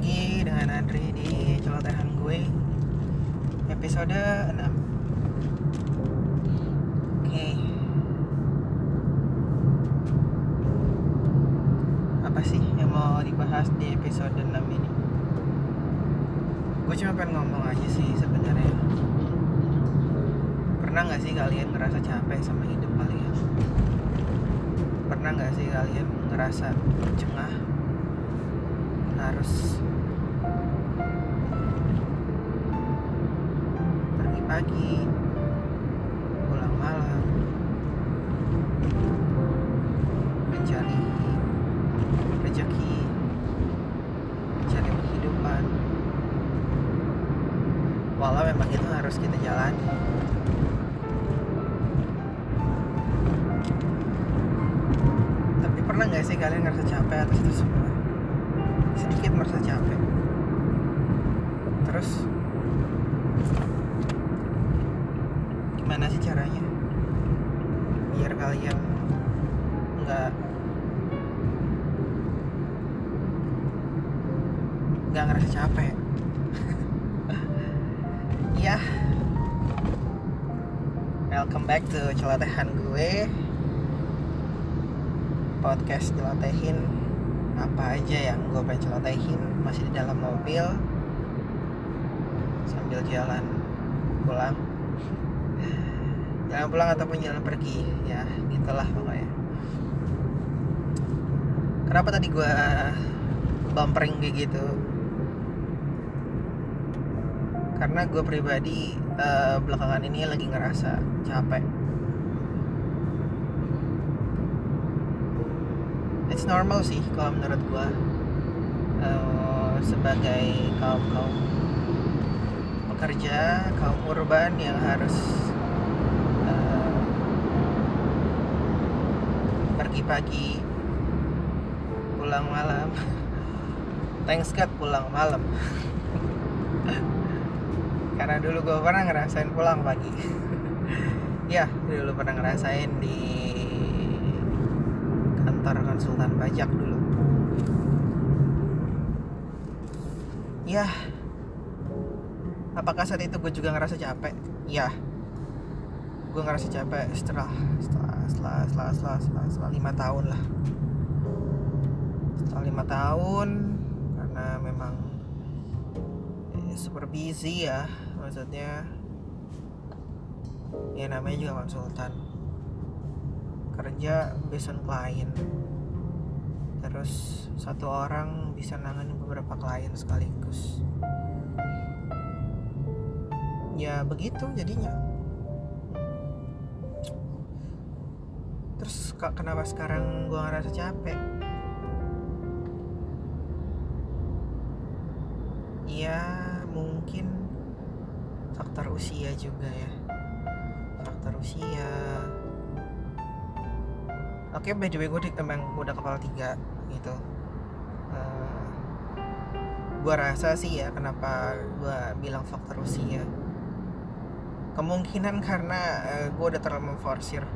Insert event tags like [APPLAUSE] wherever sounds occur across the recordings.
lagi dengan Andri di celotehan gue Episode 6 Oke Apa sih yang mau dibahas di episode 6 ini? Gue cuma pengen ngomong aja sih sebenarnya Pernah gak sih kalian ngerasa capek sama hidup kalian? Pernah gak sih kalian ngerasa tercengah harus pergi nggak ngerasa capek. [LAUGHS] Ya. Welcome back to celotehan gue. Podcast celotehin. Apa aja yang gue pengen celotehin? Masih di dalam mobil. Sambil jalan pulang. [LAUGHS] Jalan pulang ataupun jalan pergi. Ya gitulah pokoknya. Kenapa tadi gue bumpering kayak gitu karena gue pribadi uh, belakangan ini lagi ngerasa capek. It's normal sih kalau menurut gua uh, sebagai kaum kaum pekerja kaum urban yang harus uh, pergi pagi pulang malam. [LAUGHS] Thanks God pulang malam [LAUGHS] karena dulu gue pernah ngerasain pulang pagi. [LAUGHS] Ya dulu pernah ngerasain di kantor konsultan pajak dulu. Ya. Apakah saat itu gue juga ngerasa capek? Ya. Gue ngerasa capek setelah setelah setelah setelah setelah setelah, setelah lima tahun lah. Setelah lima tahun karena memang eh, super busy ya maksudnya ya namanya juga konsultan. Kerja based on klien terus satu orang bisa nangani beberapa klien sekaligus. Ya begitu jadinya. Terus kenapa sekarang gua ngerasa capek? Ya mungkin faktor usia juga ya faktor usia Oke, by the way gue emang udah kepala tiga gitu. Uh, gue rasa sih ya kenapa gue bilang faktor usia. Kemungkinan karena uh, gue udah terlalu memforsir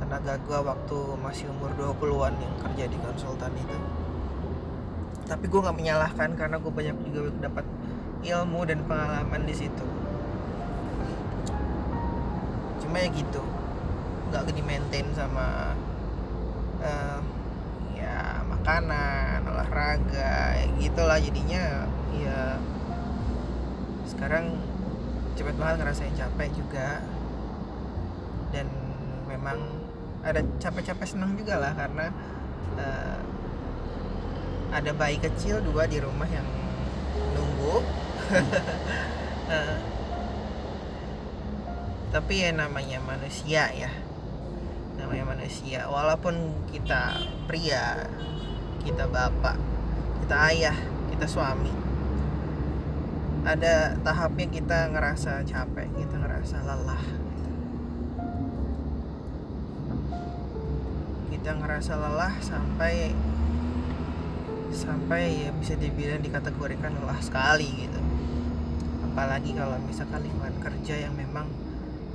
tenaga gue waktu masih umur 20-an yang kerja di konsultan itu. Tapi gue nggak menyalahkan karena gue banyak juga dapat ilmu dan pengalaman di situ. Cuma ya gitu, nggak di maintain sama uh, ya makanan olahraga ya gitulah jadinya. Ya sekarang cepet banget ngerasain capek juga. Dan memang ada capek-capek senang juga lah karena uh, ada bayi kecil dua di rumah yang nunggu. Uh, [LAUGHS] tapi ya namanya manusia ya. Namanya manusia. Walaupun kita pria kita bapak kita ayah kita suami ada tahapnya kita ngerasa capek kita ngerasa lelah. Kita ngerasa lelah sampai sampai ya bisa dibilang dikategorikan lelah sekali gitu. Apalagi kalau misalkan lingkungan kerja yang memang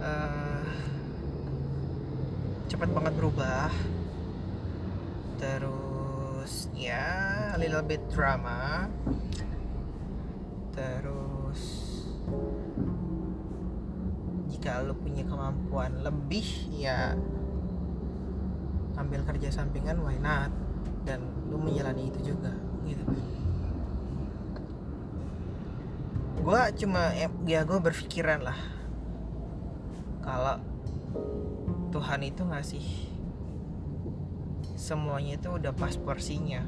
uh, cepat banget berubah. Terus ya a little bit drama. Terus jika lo punya kemampuan lebih ya ambil kerja sampingan why not? Dan lu menjalani itu juga gitu. Gue cuma ya gue berpikiran lah kalau Tuhan itu ngasih semuanya itu udah pas porsinya.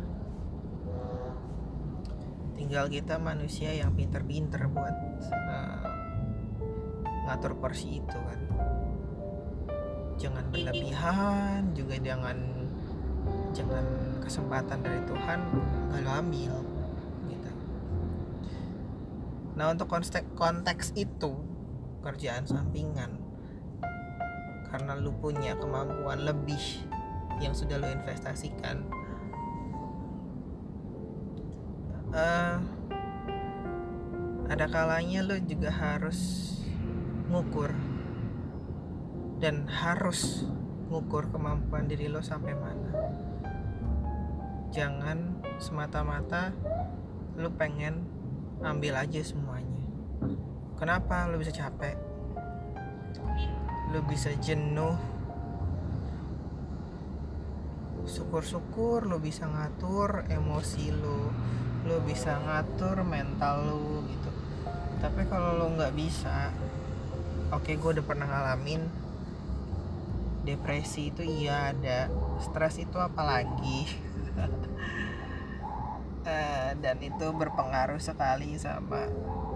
Tinggal kita manusia yang pinter-pinter buat uh, ngatur porsi itu kan. Jangan berlebihan juga jangan jangan kesempatan dari Tuhan lo ambil gitu. Nah untuk konteks konteks itu kerjaan sampingan karena lu punya kemampuan lebih yang sudah lo investasikan. Uh, ada kalanya lo juga harus ngukur dan harus ngukur kemampuan diri lo sampai mana. Jangan semata-mata lo pengen ambil aja semuanya. Kenapa lo bisa capek lo bisa jenuh. Syukur-syukur lo bisa ngatur emosi lo. Lo bisa ngatur mental lo gitu. Tapi kalau lo nggak bisa oke okay, gue udah pernah ngalamin. Depresi itu iya ada. Stres itu apalagi uh, [LAUGHS] dan itu berpengaruh sekali sama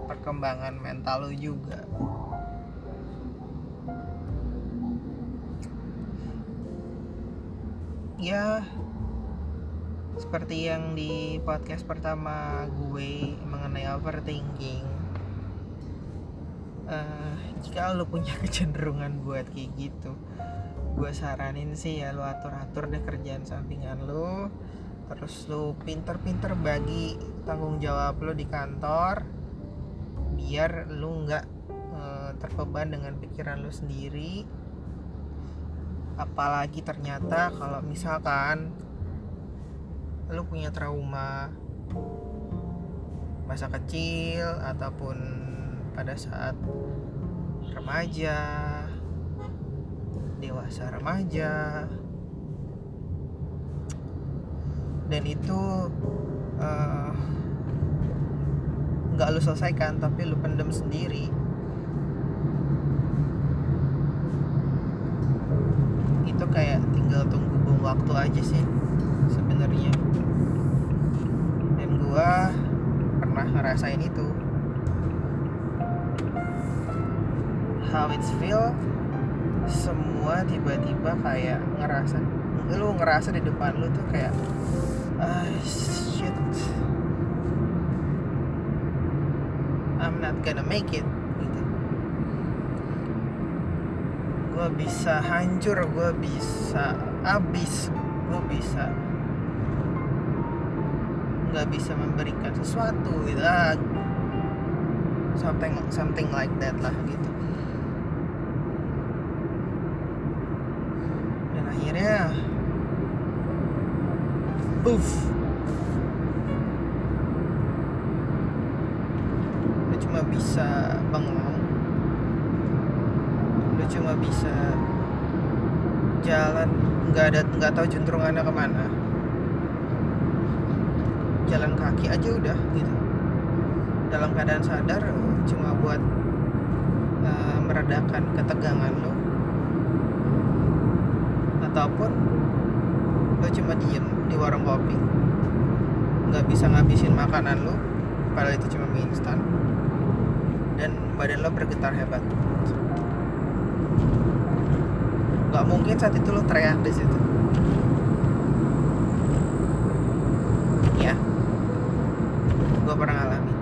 perkembangan mental lo juga ya seperti yang di podcast pertama gue mengenai overthinking uh, jika lo punya [LAUGHS] kecenderungan buat kayak gitu gue saranin sih ya lo atur-atur deh kerjaan sampingan lo terus lo pinter-pinter bagi tanggung jawab lo di kantor biar lo nggak uh, terbeban dengan pikiran lo sendiri apalagi ternyata kalau misalkan lu punya trauma masa kecil ataupun pada saat remaja dewasa remaja dan itu eh, nggak uh, lu selesaikan tapi lu pendem sendiri itu kayak tinggal tunggu bom waktu aja sih sebenarnya. Dan gua pernah ngerasain itu. How it's feel semua tiba-tiba kayak ngerasa lu ngerasa di depan lu tuh kayak ah shit. I'm not gonna make it gue bisa hancur gue bisa habis gue bisa nggak bisa memberikan sesuatu gitu. Ah, something something like that lah gitu. Dan akhirnya puff cuma bisa bengong cuma bisa jalan nggak ada nggak tahu cenderungannya ke mana. Jalan kaki aja udah gitu. Dalam keadaan sadar cuma buat uh, meredakan ketegangan lo. Ataupun lo cuma diem di warung kopi. Nggak bisa ngabisin makanan lo padahal itu cuma mie instan. Dan badan lo bergetar hebat nggak mungkin saat itu lo teriak di situ. Ya gue pernah ngalamin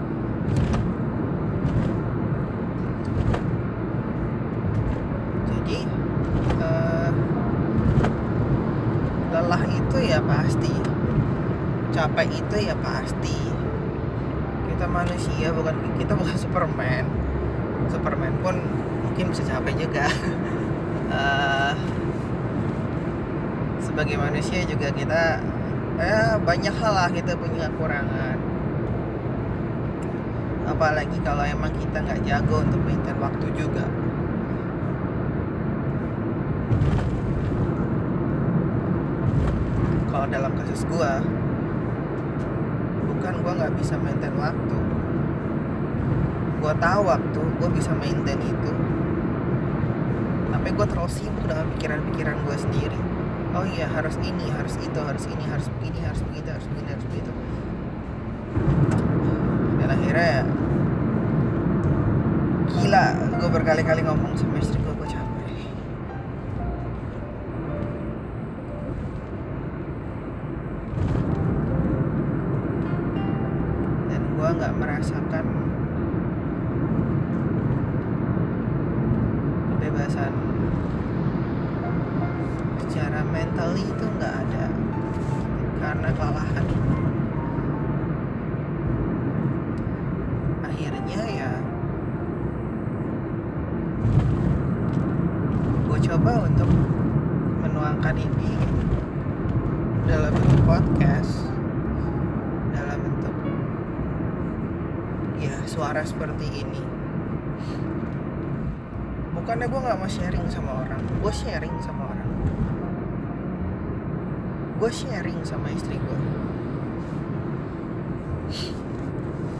jadi uh, lelah itu ya pasti. Capek itu ya pasti. Kita manusia bukan kita bukan Superman. Superman pun mungkin bisa capek juga. Uh, [LAUGHS] sebagai manusia juga kita ya banyak hal lah kita punya kekurangan. Apalagi kalau emang kita nggak jago untuk maintain waktu juga. Kalau dalam kasus gua bukan gua nggak bisa maintain waktu. Gua tahu waktu gua bisa maintain itu tapi gua terlalu sibuk dengan pikiran-pikiran gua sendiri. Oh iya harus ini harus itu harus ini harus begini harus begitu harus begini harus begitu. Dan akhirnya ya gila gue berkali-kali ngomong sama istri gue gue capek podcast dalam bentuk ya suara seperti ini. Bukannya gue nggak mau sharing sama orang gue sharing sama orang. Gue sharing sama istri gue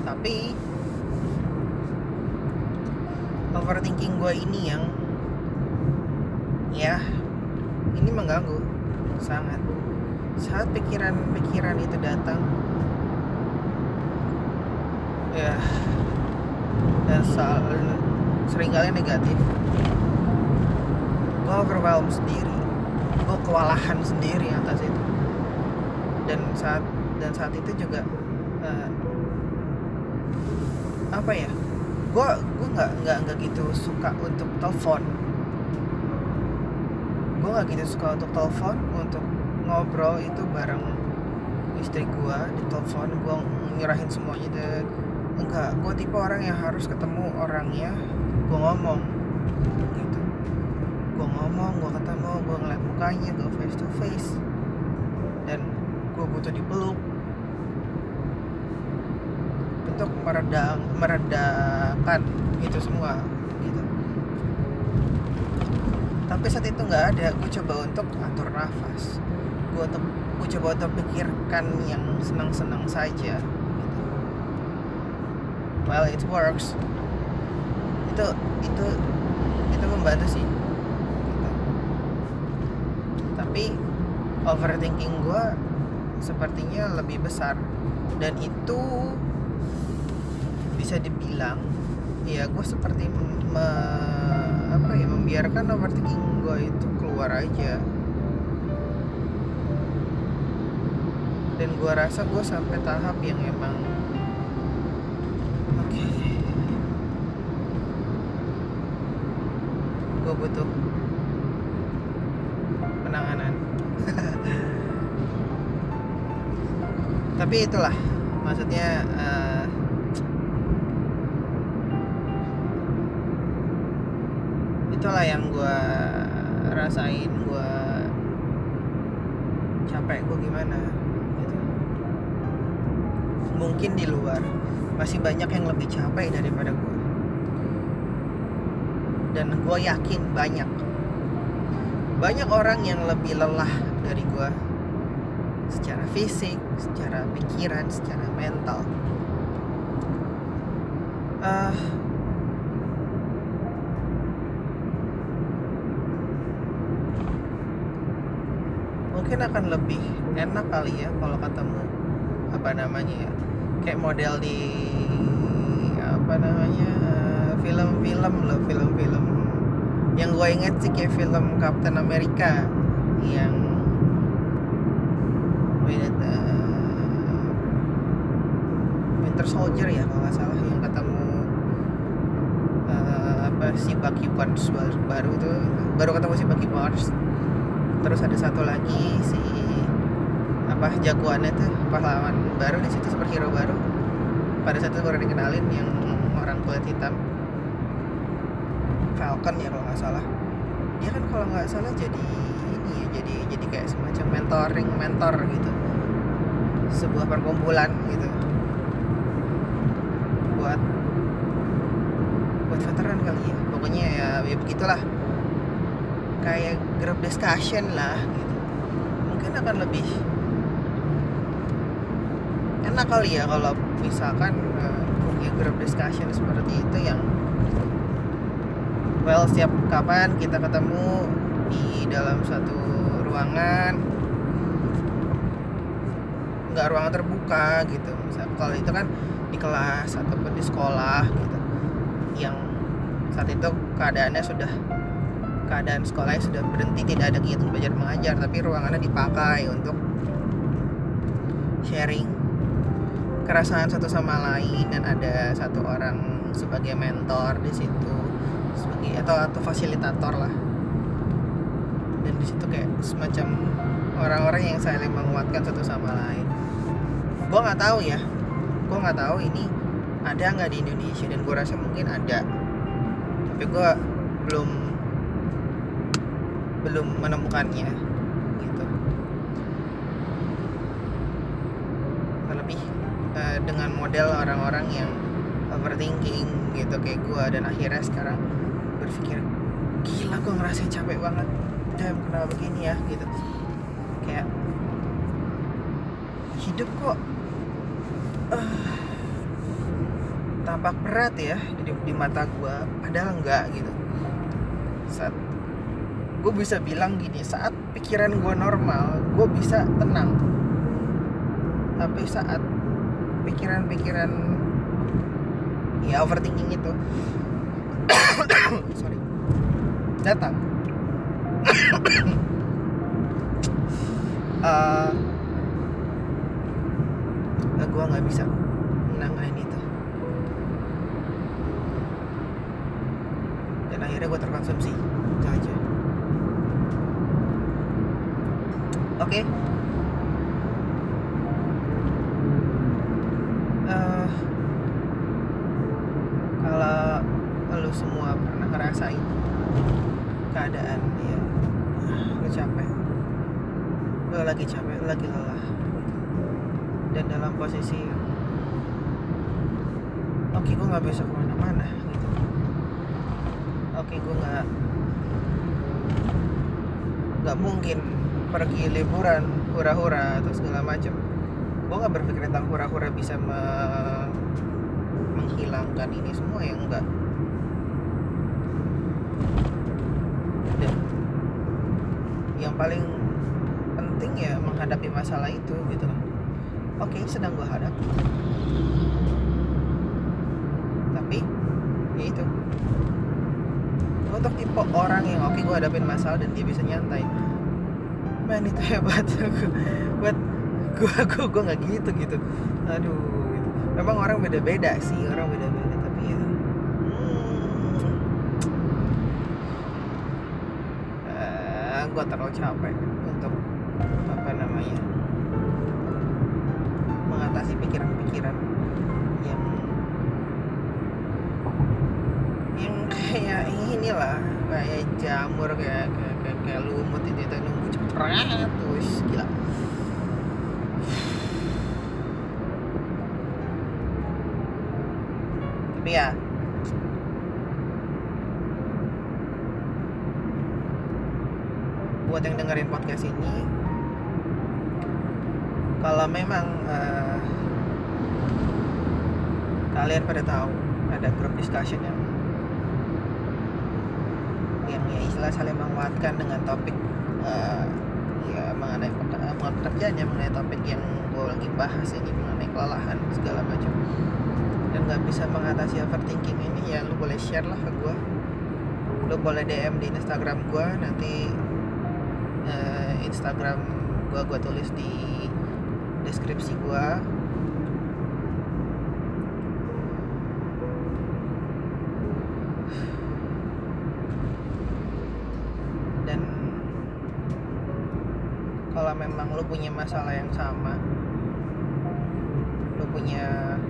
tapi overthinking gue ini yang ya ini mengganggu sangat saat pikiran-pikiran itu datang. Ya. Dan selalu sering kali negatif. Gue overwhelm sendiri. Gue kewalahan sendiri atas itu. Dan saat dan saat itu juga eh, apa ya? Gue gue nggak nggak nggak gitu suka untuk telepon. Gue nggak gitu suka untuk telepon ngobrol itu bareng istri gue di telepon gue nyerahin semuanya deh. Enggak gue tipe orang yang harus ketemu orangnya gue ngomong gitu. Gue ngomong gue ketemu gue ngeliat mukanya gue face to face. Dan gue butuh dipeluk. Untuk meredam meredakan itu semua gitu. Tapi saat itu nggak ada gue coba untuk atur nafas gue untuk gue coba untuk pikirkan yang senang-senang saja gitu. well it works itu itu itu membantu sih gitu. tapi overthinking gue sepertinya lebih besar dan itu bisa dibilang ya gue seperti me, apa ya membiarkan overthinking gue itu keluar aja dan gue rasa gue sampai tahap yang emang oke. Gue butuh penanganan. [LAUGHS] Tapi itulah maksudnya eh, itulah yang gue rasain gue capek gue gimana mungkin di luar masih banyak yang lebih capek daripada gue dan gue yakin banyak. Banyak orang yang lebih lelah dari gue secara fisik secara pikiran secara mental. Ah, mungkin akan lebih enak kali ya kalau ketemu apa namanya ya kayak model di apa namanya film-film loh film-film. Yang gue inget sih kayak film Captain America yang uh, Winter Soldier ya kalau nggak salah yang ketemu uh, apa si Bucky Barnes baru, baru tuh baru ketemu si Bucky Barnes. Terus ada satu lagi si apa jagoannya tuh pahlawan baru di situ superhero baru. Pada saat itu baru dikenalin yang orang kulit hitam. Falcon ya kalau nggak salah. Dia kan kalau nggak salah jadi ini ya jadi jadi kayak semacam mentoring mentor gitu. Sebuah perkumpulan gitu. Buat buat veteran kali ya. Pokoknya ya, ya begitulah. Kayak group discussion lah gitu. Mungkin akan lebih enak kali ya kalau misalkan uh, ya group discussion seperti itu yang well setiap kapan kita ketemu di dalam satu ruangan nggak ruangan terbuka gitu. Misal kalau itu kan di kelas ataupun di sekolah gitu. Yang saat itu keadaannya sudah keadaan sekolahnya sudah berhenti tidak ada kegiatan belajar mengajar tapi ruangannya dipakai untuk sharing keresahan satu sama lain dan ada satu orang sebagai mentor di situ sebagai atau atau fasilitator lah. Dan di situ kayak semacam orang-orang yang saling menguatkan satu sama lain. Gue nggak tahu ya. Gue nggak tahu ini ada nggak di Indonesia dan gue rasa mungkin ada. Tapi gue belum belum menemukannya gitu terlebih uh, dengan model orang-orang yang overthinking gitu kayak gue dan akhirnya sekarang berpikir gila gue ngerasain capek banget. Damn kenapa begini ya? Gitu. Kayak hidup kok uh, tampak berat ya di, di mata gue padahal enggak gitu. Saat gue bisa bilang gini saat pikiran gue normal gue bisa tenang. Tapi saat pikiran-pikiran ya overthinking itu. [COUGHS] Sorry. Datang. [COUGHS] Uh, gue nggak bisa menangani itu. Dan akhirnya gue terkonsumsi. Itu aja. Oke. okay. uh, kalau lu semua ngerasain keadaan ya lu capek. Lu lagi capek lagi lelah. Dan dalam posisi oke okay, gue nggak bisa ke mana-mana gitu. Oke okay, gue nggak nggak mungkin pergi liburan hura-hura atau segala macam. Gue nggak berpikir tentang hura-hura bisa me menghilangkan ini semua yang enggak dan yang paling penting ya menghadapi masalah itu gitu loh oke okay, sedang gue hadapi tapi ya itu. Untuk tipe orang yang oke okay, gue hadapin masalah dan dia bisa nyantai. Man itu hebat. [LAUGHS] Buat gue gue gue nggak gitu gitu. Aduh gitu. memang orang beda beda sih orang beda beda tapi ya hmm, uh, gue terlalu capek untuk apa namanya mengatasi pikiran-pikiran yang yang kayak inilah kayak jamur kayak kayak, kayak, kayak lumut itu itu nunggu cepet gila. Tapi ya buat yang dengerin podcast ini kalau memang uh, kalian pada tahu ada grup discussion yang yang ya istilah saling menguatkan dengan topik uh, ya mengenai pekerjaan ya mengenai topik yang gue lagi bahas ini mengenai kelelahan segala macam. Dan nggak bisa mengatasi overthinking ini ya lu boleh share lah ke gue lu boleh DM di Instagram gue nanti uh, Instagram gue gue tulis di deskripsi gue dan kalau memang lo punya masalah yang sama lo punya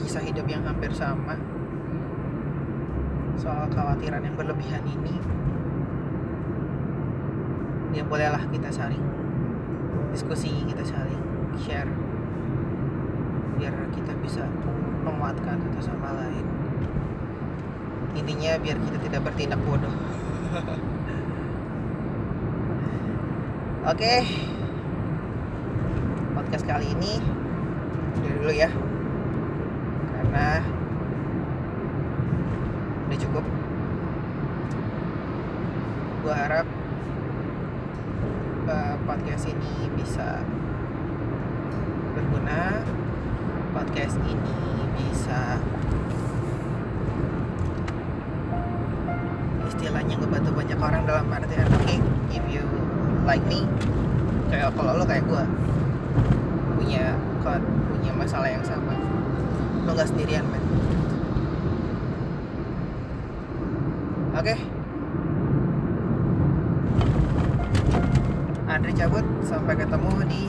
kisah hidup yang hampir sama soal kekhawatiran yang berlebihan ini ya bolehlah kita saling diskusi kita saling share. Biar kita bisa menguatkan satu sama lain. Intinya biar kita tidak bertindak bodoh. [LAUGHS] Oke. Podcast kali ini udah dulu ya. Karena udah cukup. Gue harap podcast ini bisa berguna podcast ini bisa istilahnya ngebantu banyak orang dalam artian oke okay, if you like me kayak kalau lo kayak gue punya punya masalah yang sama lo nggak sendirian men oke okay. Andri cabut sampai ketemu di